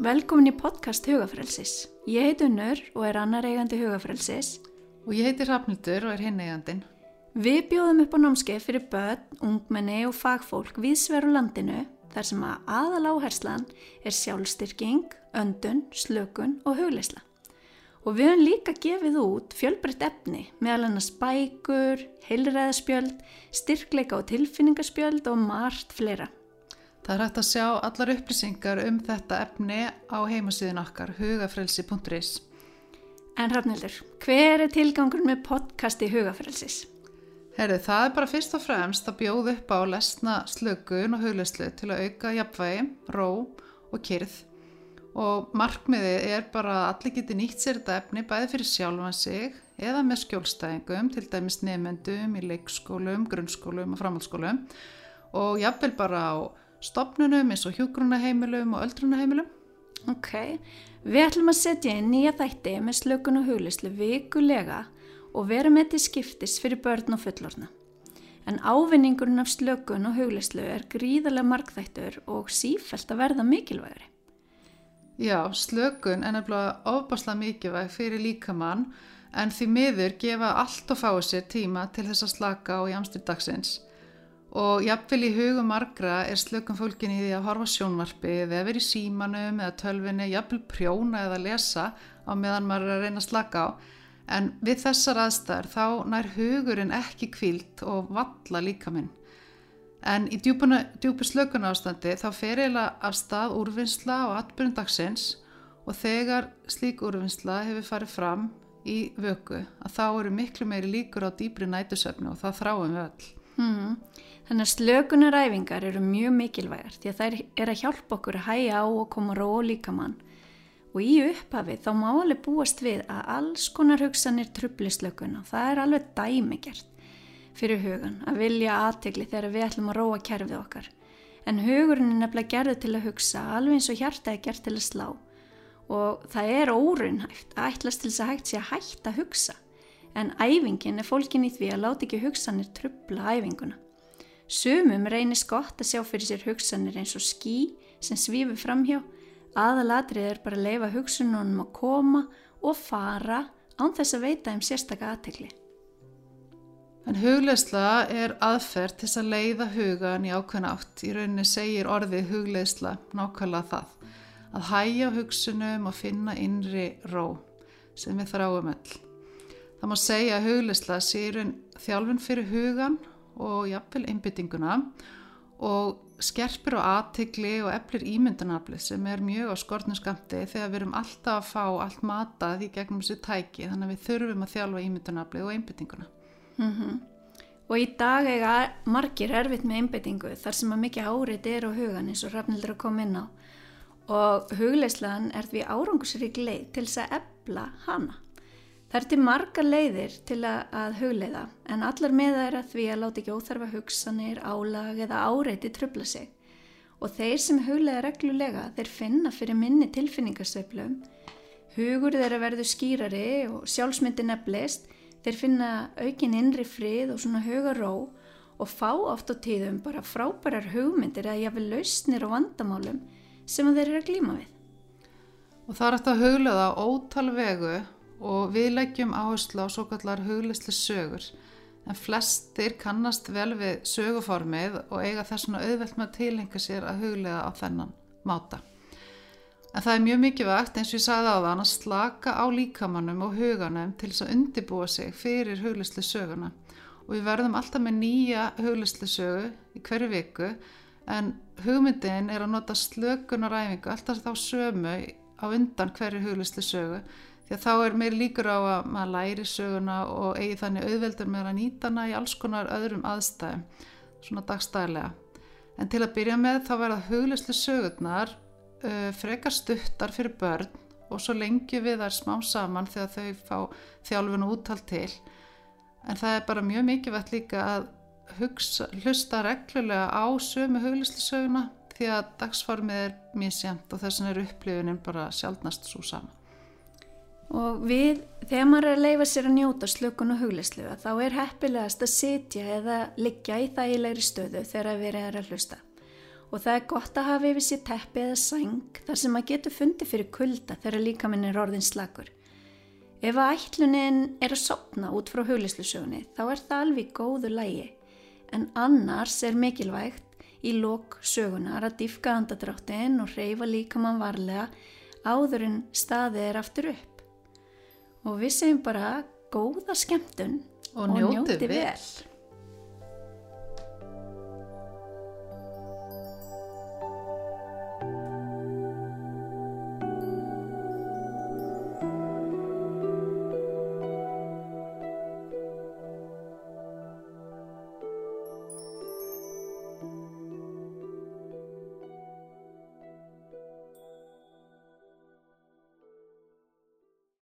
Velkomin í podcast Hugafrelsis. Ég heit Unnur og er annar eigandi Hugafrelsis. Og ég heiti Rafnildur og er hinn eigandin. Við bjóðum upp á námskeið fyrir börn, ungmenni og fagfólk viðsveru landinu þar sem að aðal áherslan er sjálfstyrking, öndun, slökun og hugleisla. Og við höfum líka gefið út fjölbreytt efni meðal hann að spækur, heilræðaspjöld, styrkleika og tilfinningaspjöld og margt fleira. Það er hægt að sjá allar upplýsingar um þetta efni á heimasíðin okkar hugafrelsi.is. En Rafnildur, hver er tilgangur með podcasti Hugafrelsis? Herru, það er bara fyrst og fremst að bjóða upp á lesna slökun og hugleislu til að auka jafnvægi, ró og kyrð. Og markmiðið er bara að allir geti nýtt sér þetta efni bæði fyrir sjálfan sig eða með skjólstæðingum, til dæmis nefnendum í leikskólum, grunnskólum og framhaldsskólum og jafnvel bara á stopnunum eins og hjúgrunaheimilum og öldrunaheimilum. Ok, við ætlum að setja inn nýja þætti með slökun og hugleislu vikulega og vera með til skiptis fyrir börn og fullorna. En ávinningurinn af slökun og hugleislu er gríðarlega markþættur og sífælt að verða mikilvægri. Já, slökun er nefnilega ofbáslega mikilvæg fyrir líkamann en því miður gefa allt og fáið sér tíma til þess að slaka á jamstur dagsins. Og jafnvel í hugum margra er slökun fólkin í því að horfa sjónvarpi eða verið í símanum eða tölvinni, jafnvel prjóna eða lesa á meðan maður er að reyna að slaka á en við þessar aðstæðar þá nær hugurinn ekki kvílt og valla líka minn. En í djúpu slökun ástandi þá fer eiginlega af stað úrvinnsla og atbyrjum dagsins og þegar slík úrvinnsla hefur farið fram í vöku að þá eru miklu meiri líkur á dýbri nætusöfnu og það þráum við öll. Hmm. Þannig að slökunaræfingar eru mjög mikilvægar því að það er að hjálpa okkur að hæja á og koma ró líka mann og í upphafi þá má alveg búast við að alls konar hugsanir trublislökun og það er alveg dæmigert fyrir hugan að vilja aðtegli þegar við ætlum að róa kerfið okkar. En hugurinn er nefnilega gerðu til að hugsa alveg eins og hjarta er gert til að slá. Og það er órunhæft að ætlast til þess að hægt sé að hætta að hugsa en æfingin er fólkin í því að láta ekki hugsanir trubla æfinguna Sumum reynist gott að sjá fyrir sér hugsanir eins og skí sem svífur framhjá Aðalatrið er bara að leifa hugsununum að koma og fara án þess að veita um sérstaka aðtegli. En hugleisla er aðferð til að leiða hugan í ákveðin átt. Í rauninni segir orðið hugleisla nákvæmlega það. Að hæja hugsunum og finna innri ró sem við þráum öll. Það má segja að hugleisla sé í raun þjálfun fyrir hugan og jafnvel einbyttinguna og skerpir og aðtegli og eflir ímyndunafli sem er mjög á skortnum skamti þegar við erum alltaf að fá allt matað í gegnum þessu tæki þannig að við þurfum að þjálfa ímyndunafli og einbyttinguna. Mm -hmm. Og í dag eiga margir erfitt með einbyttingu þar sem að mikið árið er á hugan eins og Rafnildur að koma inn á og hugleislan er því árangusrík leið til þess að ebla hana. Það er til marga leiðir til að hugleiða en allar með það er að því að láta ekki óþarfa hugsanir, álag eða áreiti tröfla sig. Og þeir sem hugleiða reglulega þeir finna fyrir minni tilfinningarsveiflum, hugur þeirra verður skýrari og sjálfsmyndi nefnist, þeir finna aukin innri frið og svona hugaró og fá oft á tíðum bara frábærar hugmyndir að jáfnvel lausnir og vandamálum sem þeir eru að glíma við. Og það er að hugleiða ótal vegu og við leggjum áherslu á svo kallar huglisli sögur en flestir kannast vel við söguformið og eiga þessuna auðvelt með að tilhenga sér að huglega á þennan máta. En það er mjög mikilvægt eins og ég sagði á þann að slaka á líkamannum og huganum til þess að undibúa sig fyrir huglisli söguna og við verðum alltaf með nýja huglisli sögu í hverju viku en hugmyndin er að nota slökunaræfingu alltaf þá sömu á undan hverju huglisli sögu því að þá er meir líkur á að maður læri söguna og eigi þannig auðveldur með að nýta hana í alls konar öðrum aðstæðum, svona dagstæðilega. En til að byrja með þá verða huglislu sögurnar uh, frekar stuttar fyrir börn og svo lengi við þær smá saman þegar þau fá þjálfun og úttalt til. En það er bara mjög mikilvægt líka að hugsa, hlusta reglulega á sömu huglislu söguna því að dagsformið er mjög semt og þess vegna er upplifunin bara sjálfnast svo saman. Og við, þegar maður er að leifa sér að njóta slökun og hugleisluða, þá er heppilegast að sitja eða liggja í þægilegri stöðu þegar við erum að hlusta. og það er gott að hafa yfir sér teppi eða sæng þar sem maður getur fundið fyrir kulda þegar líka minn er orðin slagur. Ef að ætlunin er að sopna út frá huglislusögunni þá er það alveg góðu lægi en annars er mikilvægt í lok sögunar að diffka andadráttin og reyfa líka mann varlega áður en staðið er aftur upp. Og við segjum bara góða skemmtun Og njótið vel.